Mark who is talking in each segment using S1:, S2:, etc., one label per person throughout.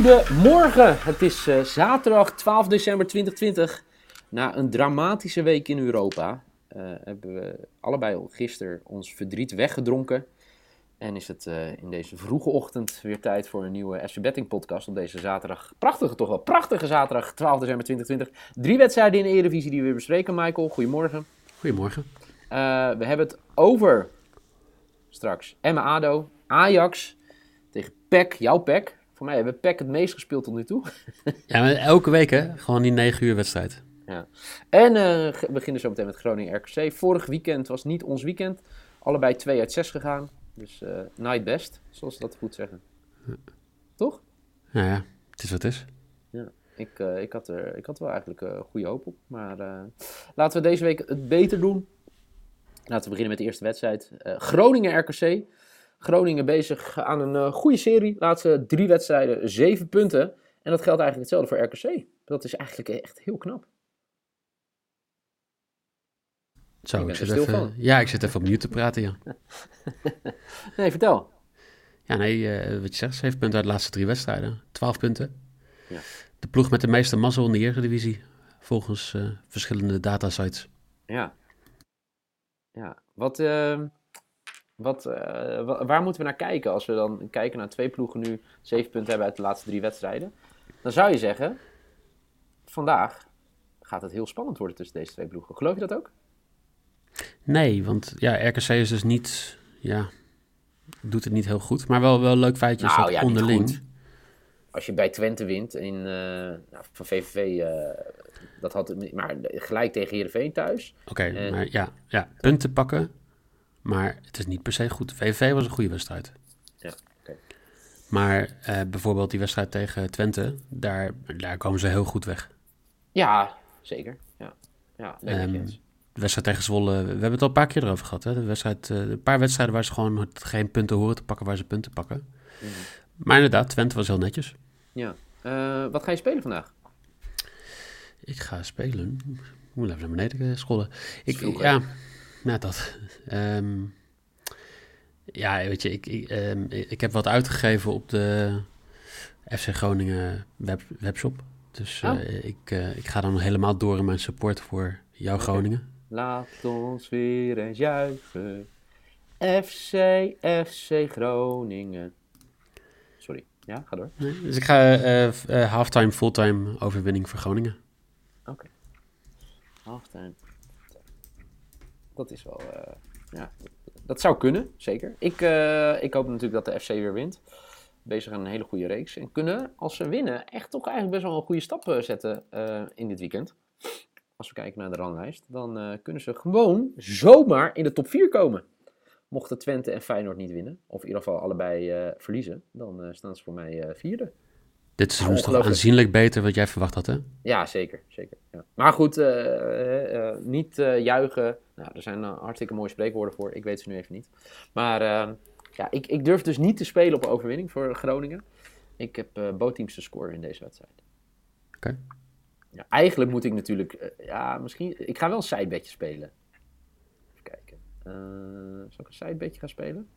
S1: Goedemorgen, het is eh, zaterdag 12 december 2020. Na een dramatische week in Europa eh, hebben we allebei al gisteren ons verdriet weggedronken. En is het eh, in deze vroege ochtend weer tijd voor een nieuwe FC Betting podcast op deze zaterdag. Prachtige, toch wel prachtige zaterdag 12 december 2020. Drie wedstrijden in de Eredivisie die we weer bespreken, Michael. Goedemorgen.
S2: Goedemorgen.
S1: We hebben het over straks Emma ADO, Ajax tegen PEC, jouw PEC. Voor mij hebben we PEC het meest gespeeld tot nu toe.
S2: Ja, maar elke week hè, gewoon die 9 uur wedstrijd.
S1: Ja. En eh, we beginnen zo meteen met Groningen RKC. Vorig weekend was niet ons weekend. Allebei 2 uit 6 gegaan. Dus eh night best, zoals ze dat goed zeggen. Toch?
S2: Ja, ja, het is wat het is.
S1: Ik, eh, ik, had er, ik had wel eigenlijk goede hoop op. Maar laten we deze week het beter doen. Laten we beginnen met de eerste wedstrijd. Groningen RKC. Groningen bezig aan een eh, goede serie. Laatste drie wedstrijden, zeven punten. En dat geldt eigenlijk hetzelfde voor RKC. Dat is eigenlijk echt heel knap.
S2: Zo,
S1: Ik
S2: zit
S1: stil
S2: even,
S1: van.
S2: ja, ik zit even opnieuw te praten, ja.
S1: Nee, vertel.
S2: Ja, nee, eh, wat je zegt, 7 punten uit de laatste drie wedstrijden. 12 punten.
S1: Ja.
S2: De ploeg met de meeste mazzel in de Eredivisie, volgens eh, verschillende datasites.
S1: Ja. Ja. Wat, ehm, wat, eh, wa- waar moeten we naar kijken als we dan kijken naar twee ploegen nu zeven punten hebben uit de laatste drie wedstrijden? Dan zou je zeggen, vandaag gaat het heel spannend worden tussen deze twee ploegen. Geloof je dat ook?
S2: Nee, want ja, RKC is dus niet, ja, doet het niet heel goed. Maar wel, wel leuk feitje
S1: Nou,
S2: dat
S1: ja, niet
S2: onderling.
S1: Als je bij Twente wint in, eh, nou, van VVV, eh, dat had, maar gelijk tegen Heerenveen thuis.
S2: Oké, maar ja, ja, punten pakken, maar het is niet per se goed. VVV was een goede wedstrijd.
S1: Ja, oké.
S2: Maar eh, bijvoorbeeld die wedstrijd tegen Twente, daar, daar komen ze heel goed weg.
S1: Ja, zeker. Ja, ja eens.
S2: De wedstrijd tegen Zwolle, we hebben het al een paar keer erover gehad. Hè? De wedstrijd, eh, een paar wedstrijden waar ze gewoon geen punten horen te pakken, waar ze punten pakken.
S1: Mhm.
S2: Maar inderdaad, Twente was heel netjes.
S1: Ja. Eh, wat ga je spelen vandaag?
S2: Ik ga spelen. Ik moet even naar beneden scrollen. Ik, ja, nou dat. Ehm, ja, weet je, ik, ik, ehm, ik heb wat uitgegeven op de FC Groningen web, webshop. Dus eh,
S1: Oh.
S2: ik, eh, ik ga dan helemaal door in mijn support voor jouw. Groningen.
S1: Laat ons weer eens juichen. FC, FC Groningen. Sorry, ja, ga door.
S2: Nee, Dus ik ga eh eh, halftime, fulltime overwinning voor Groningen.
S1: Oké. Halftime. Dat is wel, eh, ja, dat zou kunnen, zeker. Ik, eh, ik hoop natuurlijk dat de FC weer wint. Bezig aan een hele goede reeks. En kunnen, als ze winnen, echt toch eigenlijk best wel een goede stap eh, zetten eh, in dit weekend. Als we kijken naar de ranglijst, dan eh, kunnen ze gewoon zomaar in de top 4 komen. Mochten Twente en Feyenoord niet winnen, of in ieder geval allebei eh, verliezen, dan eh, staan ze voor mij eh, vierde.
S2: Dit seizoen is toch
S1: Ongelooflijk.
S2: aanzienlijk beter wat jij verwacht had, hè?
S1: Ja, zeker. zeker ja. Maar goed, eh, eh, eh, niet eh, juichen. Nou, er zijn eh, hartstikke mooie spreekwoorden voor. Ik weet ze nu even niet. Maar eh, ja, ik, ik durf dus niet te spelen op overwinning voor Groningen. Ik heb eh bootteams te scoren in deze wedstrijd.
S2: Oké.
S1: Ja, eigenlijk moet ik natuurlijk... ja, misschien... Ik ga wel een sidebedje spelen. Even kijken. Zal ik een sidebedje gaan spelen?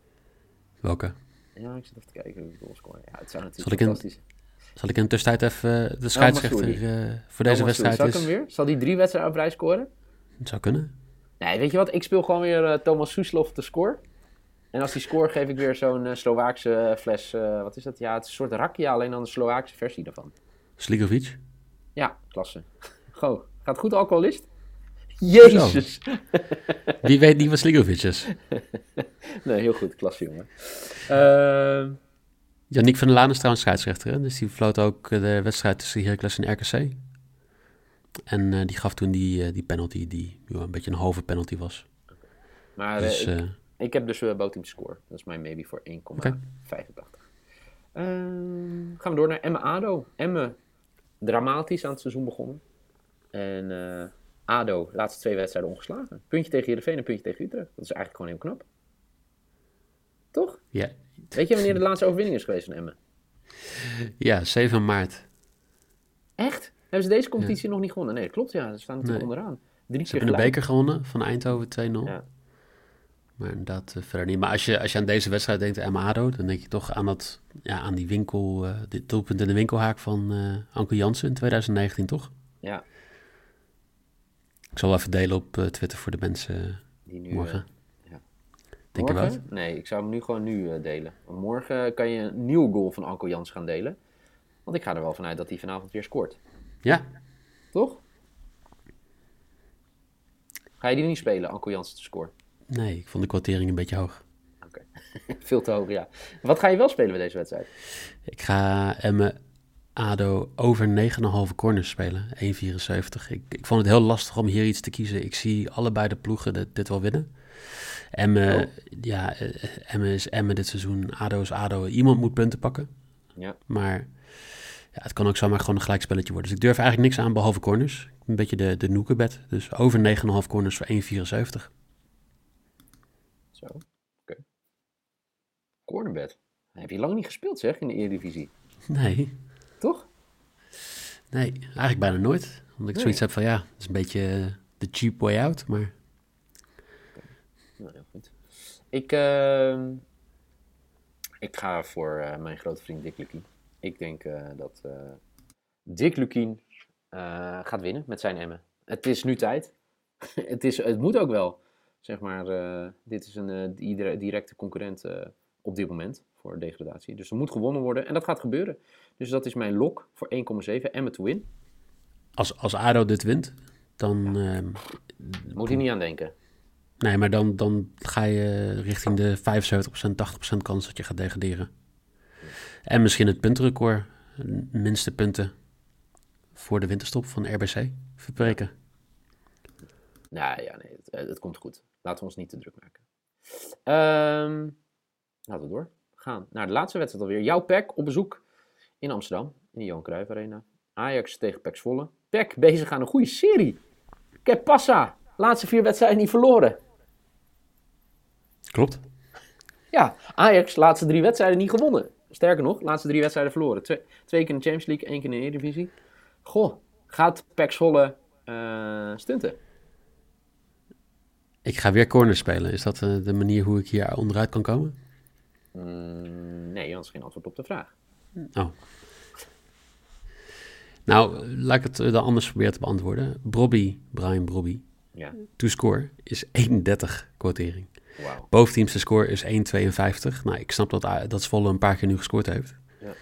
S2: Welke?
S1: Ja, ik zit even te kijken hoe ik wil scoren. Ja, het zou
S2: Zal
S1: natuurlijk
S2: ik
S1: fantastisch
S2: Zal ik in de tussentijd even de scheidsrechter
S1: Massoudi.
S2: eh, voor deze
S1: Oh,
S2: wedstrijd
S1: Zal ik
S2: is?
S1: hem weer? Zal die drie wedstrijden op rij scoren?
S2: Het zou kunnen.
S1: Nee, weet je wat? Ik speel gewoon weer eh, Thomas Soeslof te score. En als die score geef ik weer zo'n eh, Slovaakse eh, fles. wat is dat? Ja, het is een soort rakia, alleen dan de Slovaakse versie daarvan.
S2: Slikovic?
S1: Ja, klasse. Goh, gaat goed alcoholist? Jezus!
S2: Wie weet niet wat Slikovic is?
S1: nee, heel goed. Klasse, jongen. Ehm,
S2: Yannick van der Laan is trouwens scheidsrechter, hè? Dus die floot ook de wedstrijd tussen Heracles en RKC. En eh, die gaf toen die, eh, die penalty, die een beetje een halve penalty was.
S1: Maar
S2: Dus,
S1: eh, ik,
S2: eh,
S1: ik heb dus uh, Boteam score. Dat is mijn maybe voor 1,85. Ehm, gaan we door naar Emme Ado. Emme, dramatisch aan het seizoen begonnen. En Ado, laatste twee wedstrijden ongeslagen. Puntje tegen Heerenveen en puntje tegen Utrecht. Dat is eigenlijk gewoon heel knap. Toch?
S2: ja,
S1: Weet je wanneer de laatste overwinning is geweest van Emme?
S2: ja, 7 maart.
S1: Echt? Hebben ze deze competitie nog niet gewonnen? Nee, klopt ja. Ze staan natuurlijk
S2: Nee.
S1: onderaan. Drie
S2: Ze
S1: keer
S2: hebben de beker gewonnen van Eindhoven 2-0.
S1: Ja.
S2: Maar inderdaad eh, verder niet. Maar als je, als je aan deze wedstrijd denkt, Amado, dan denk je toch aan, dat, ja, aan die winkel, eh dit doelpunt in de winkelhaak van eh Anke Jansen in 2019, toch?
S1: Ja,
S2: Ik zal wel even delen op Twitter voor de mensen
S1: die nu...
S2: morgen.
S1: ja.
S2: Denk je wat?
S1: Nee, ik zou hem nu gewoon nu delen. Want morgen kan je een nieuwe goal van Anko Jans gaan delen. Want ik ga er wel vanuit dat hij vanavond weer scoort.
S2: Ja,
S1: Toch? Ga je die niet spelen, Anko Jans te scoren?
S2: nee, ik vond de kwartering een beetje hoog.
S1: Oké. Veel te hoog, ja. Wat ga je wel spelen bij deze wedstrijd?
S2: Ik ga Emme ADO over 9,5 corners spelen, 1,74. Ik, ik vond het heel lastig om hier iets te kiezen. Ik zie allebei de ploegen dit, dit wel winnen. Emme,
S1: Oh.
S2: ja, eh, Emme is Emme dit seizoen, ADO is ADO. Iemand moet punten pakken,
S1: Ja,
S2: maar ja, het kan ook zomaar gewoon een gelijkspelletje worden. Dus ik durf eigenlijk niks aan behalve corners. Een beetje de, de noekenbed. Dus over 9,5 corners voor 1,74.
S1: zo. Oké. Cornerbed. Heb je lang niet gespeeld, zeg, in de Eredivisie.
S2: Nee,
S1: Toch?
S2: nee, eigenlijk bijna nooit. Omdat ik
S1: Nee.
S2: zoiets heb van ja, het is een beetje eh, de cheap way out, maar...
S1: Nou, heel goed. Ik, ehm, ik ga voor eh, mijn grote vriend Dick Lukien. Ik denk eh, dat eh, Dick Lukien eh, gaat winnen met zijn Emmen. Het is nu tijd. het, is, het moet ook wel. Zeg maar, dit is een di- directe concurrent op dit moment voor degradatie. Dus er moet gewonnen worden en dat gaat gebeuren. Dus dat is mijn lok voor 1,7 Emmen to win.
S2: Als, als ADO dit wint, dan... ehm,
S1: Moet je niet aan denken.
S2: nee, maar dan, dan ga je richting de 75%, 80% kans dat je gaat degraderen. En misschien het puntenrecord, minste punten voor de winterstop van RBC verbreken.
S1: Nou ja, nee, het, het komt goed. Laten we ons niet te druk maken. Ehm, laten we door gaan naar de laatste wedstrijd alweer. Jouw PEC op bezoek in Amsterdam, in de Johan Cruijff Arena. Ajax tegen PEC Zwolle. PEC bezig aan een goede serie. Que passa? Laatste vier wedstrijden niet verloren.
S2: Klopt.
S1: Ja, Ajax laatste drie wedstrijden niet gewonnen. Sterker nog, laatste drie wedstrijden verloren. Twee, twee keer in de Champions League, één keer in de Eredivisie. Goh, gaat PEC Zwolle eh, stunten?
S2: Ik ga weer corner spelen. Is dat eh, de manier hoe ik hier onderuit kan komen?
S1: Mm, nee, dat is geen antwoord op de vraag.
S2: Oh. Nou, laat ik het eh, dan anders proberen te beantwoorden. Brobby, Brian Brobby,
S1: Ja,
S2: to score is 31 quotering.
S1: Wauw.
S2: Boventeamse score is 1,52. Nou, ik snap dat, A- dat Zwolle een paar keer nu gescoord heeft.
S1: Ja.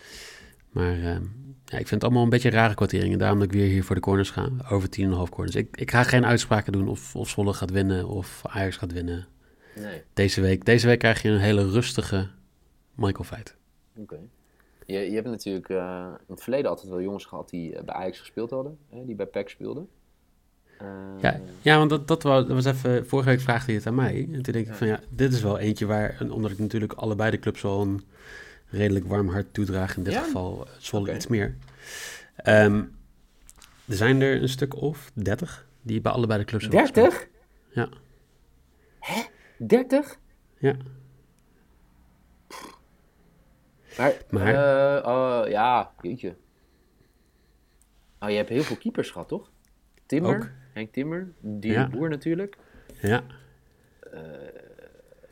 S2: Maar ehm, ja, ik vind het allemaal een beetje rare quoteringen. Daarom dat ik weer hier voor de corners ga. Over 10,5 corners. Ik, ik ga geen uitspraken doen of, of Zwolle gaat winnen of Ajax gaat winnen.
S1: Nee,
S2: Deze week, deze week krijg je een hele rustige Michael Feit.
S1: oké. Je, je hebt natuurlijk eh, in het verleden altijd wel jongens gehad die eh, bij Ajax gespeeld hadden. Hè, die bij PEC speelden.
S2: Ja, ja want dat, dat, was, dat was even... Vorige week vraagde je het aan mij. En toen denk ik van ja, dit is wel eentje waar... en Omdat ik natuurlijk allebei de clubs wel een redelijk warm hart toedraag. In dit
S1: Ja?
S2: geval eh, Zwolle iets meer. Ehm, er zijn er een stuk of 30 die bij allebei de clubs hebben gespeeld.
S1: 30?
S2: Ja.
S1: Hè? 30?
S2: Ja.
S1: Maar,
S2: Maar-
S1: oh, ja, jeetje. Oh, je hebt heel veel keepers gehad, toch? Timmer,
S2: Ook.
S1: Henk Timmer, die
S2: Ja.
S1: Boer natuurlijk.
S2: Ja,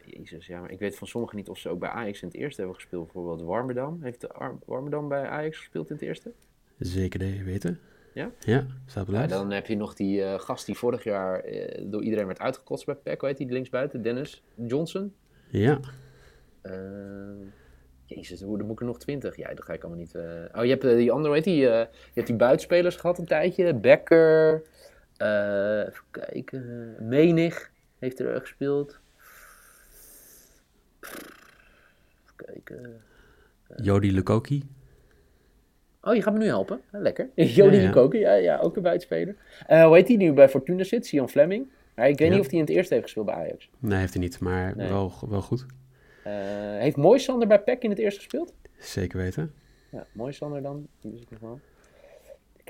S1: Jezus, ja, maar ik weet van sommigen niet of ze ook bij Ajax in het eerste hebben gespeeld. Bijvoorbeeld Warmerdam. Heeft de Ar- Warmerdam bij Ajax gespeeld in het eerste?
S2: zeker de weten.
S1: Ja?
S2: Ja, staat de
S1: Ja, dan heb je nog die eh, gast die vorig jaar eh, door iedereen werd uitgekotst bij PEC. Hoe heet die linksbuiten? Dennis Johnson.
S2: Ja,
S1: Eh, jezus, hoe, dan moet ik er nog twintig. Ja, dat ga ik allemaal niet... eh. Oh, je hebt eh, die andere, heet die? eh, je hebt die buitenspelers gehad een tijdje. Becker. Eh, even kijken. Menig heeft er gespeeld. Even kijken.
S2: Jody Lukoki.
S1: Oh, je gaat me nu helpen? Lekker. Jody
S2: Ja, ja.
S1: Koken, ja, ja, ook een buitenspeler. Eh hoe heet die nu bij Fortuna zit? Sion Fleming? Ik weet
S2: Ja.
S1: niet of hij in het eerste heeft gespeeld bij Ajax.
S2: Nee, heeft hij niet, maar
S1: Nee.
S2: wel, wel goed.
S1: Eh, heeft Moisander bij PEC in het eerste gespeeld?
S2: Zeker weten.
S1: Ja, Moisander dan. Die wist ik nog wel.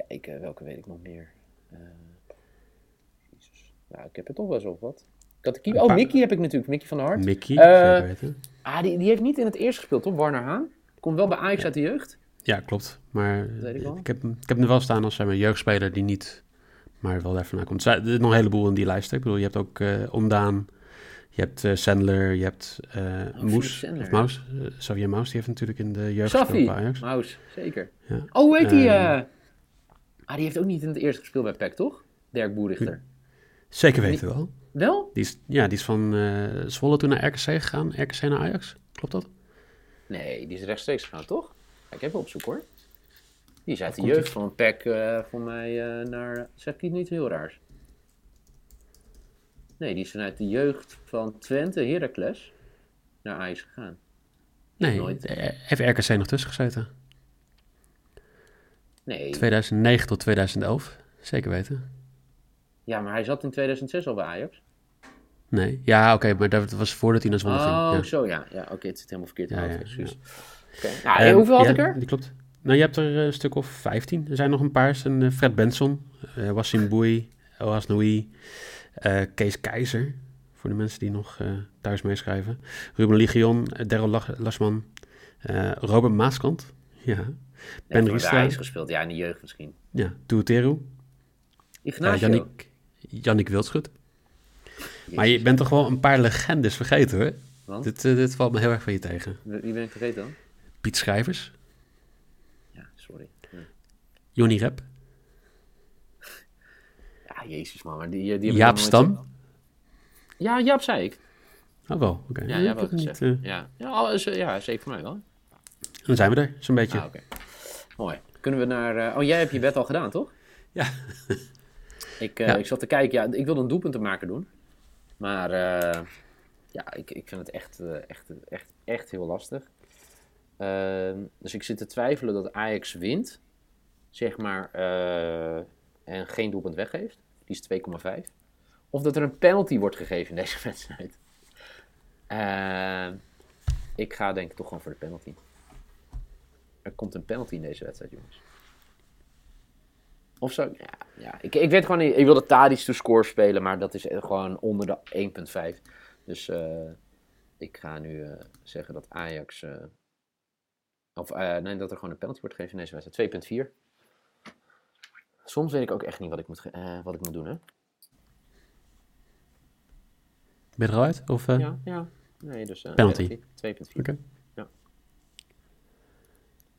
S1: Kijken, welke weet ik nog meer? Eh, Jezus. Nou, ik heb er toch wel op wat. Ik had de Oh, Mickey heb ik natuurlijk. Mickey van der Hart.
S2: Mickey,
S1: Eh. Ah, die, die heeft niet in het eerste gespeeld, toch? Warner Haan. Komt wel bij Ajax uit de jeugd.
S2: Ja, klopt. Maar
S1: weet ik wel.
S2: ik, heb, ik heb hem er wel staan als zeg maar, jeugdspeler die niet, maar wel daar vandaan komt. Er is nog een heleboel in die lijst. hè. Ik bedoel, je hebt ook eh Ondaan, je hebt eh Sandler, je hebt eh
S1: Philip
S2: Moes, of Maus. eh, Xavier Maus, die heeft natuurlijk in de jeugd gespeeld bij Ajax.
S1: Maus, zeker.
S2: Ja.
S1: Oh, heet die?
S2: Ehm.
S1: eh? Ah, die heeft ook niet in het eerste gespeeld bij PEC, toch? Dirk Boerichter.
S2: Zeker weten wel.
S1: Wel?
S2: Die is, ja, die is van eh, Zwolle toen naar RKC gegaan, RKC naar Ajax. Klopt dat?
S1: Nee, die is rechtstreeks gegaan, toch? Ik even opzoeken hoor. Die is uit de jeugd van een PEC eh voor mij eh, naar... Zeg ik niet heel raars? Nee, die is vanuit de jeugd van Twente, Heracles, naar Ajax gegaan.
S2: Nee,
S1: nooit.
S2: heeft RKC nog tussen gezeten.
S1: Nee,
S2: 2009 tot 2011, zeker weten.
S1: Ja, maar hij zat in 2006 al bij Ajax.
S2: Nee, ja, oké, maar dat was voordat hij naar Zwolle ging.
S1: Oh,
S2: Ja.
S1: zo ja. Ja, oké, het zit helemaal verkeerd.
S2: Ja,
S1: Ja,
S2: ja,
S1: excuus. Nou,
S2: Ehm,
S1: hoeveel had ik er?
S2: Die klopt. Nou, je hebt er een stuk of 15. Er zijn nog een paar. Zijn, eh, Fred Benson, eh Wassim Boei, eh, Kees Keizer. Voor de mensen die nog eh, thuis meeschrijven. Ruben Ligion, uh, Daryl Lasman, eh, Robert Maaskant. Ja. Ben Riestra.
S1: Ajax gespeeld, ja, in de jeugd misschien.
S2: Ja, Tuuteru.
S1: Ignacio.
S2: Jannik, Jannik Wildschut. Maar je bent toch wel een paar legendes vergeten hoor.
S1: Want?
S2: Dit, eh, dit valt me heel erg van je tegen.
S1: Wie ben ik vergeten dan?
S2: Piet Schrijvers,
S1: Ja, sorry. Ja.
S2: Johnny Rep,
S1: Ja, jezus man, maar die, die
S2: Jaap
S1: nooit
S2: Stam.
S1: Ja, Jaap zei ik.
S2: Oh wel, oké.
S1: Ja, ja, wel gezegd.
S2: eh,
S1: Ja, ja, al is- ja, zeker voor mij wel.
S2: Dan zijn we er, zo'n beetje.
S1: Ah, oké. Mooi. Kunnen we naar... eh, Oh, jij hebt je bed al gedaan, toch?
S2: Ja.
S1: Ik, eh,
S2: Ja.
S1: ik zat te kijken, ja, ik wilde een doelpunt te maken doen. Maar eh, ja, ik, ik vind het echt, eh, echt, echt, echt heel lastig. Ehm, dus ik zit te twijfelen dat Ajax wint, zeg maar, en geen doelpunt weggeeft. Die is 2,5. Of dat er een penalty wordt gegeven in deze wedstrijd. Ehm, ik ga denk ik toch gewoon voor de penalty. Er komt een penalty in deze wedstrijd, jongens. Of zo, ja. ja. Ik, ik weet gewoon niet, ik wilde Tadic to score spelen, maar dat is gewoon onder de 1.5. Dus eh, ik ga nu eh, zeggen dat Ajax, eh, of eh, nee, dat er gewoon een penalty wordt gegeven in deze wedstrijd. 2.4. Soms weet ik ook echt niet wat ik moet, eh, wat ik moet doen, hè.
S2: Ben je er al uit? Of,
S1: Ja, ja. Nee, dus eh,
S2: Penalty.
S1: 2.4.
S2: Oké.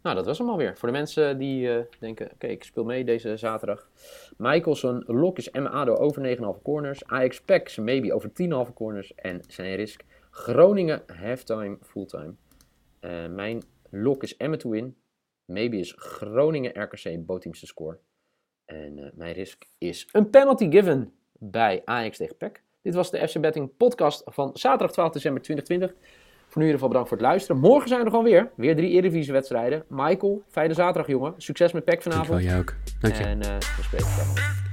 S1: Nou, dat was hem alweer. Voor de mensen die eh, denken, oké, ik speel mee deze zaterdag. Michaelson, Lok is MADO over 9,5 corners. Ajax Pack, maybe over 10,5 corners. En zijn risk Groningen, halftime, fulltime. Eh, mijn lok is Emma to win. Maybe is Groningen, RKC, bootteams te score. En eh, mijn risk is een penalty given bij Ajax tegen PEC. Dit was de FC Betting podcast van zaterdag 12 december 2020. Voor nu in ieder geval bedankt voor het luisteren. Morgen zijn we er gewoon weer. Weer drie Eredivisie wedstrijden. Michael, fijne zaterdag jongen. Succes met PEC
S2: Dankjewel,
S1: vanavond.
S2: jij ook. Dank je.
S1: En eh we spreken elkaar.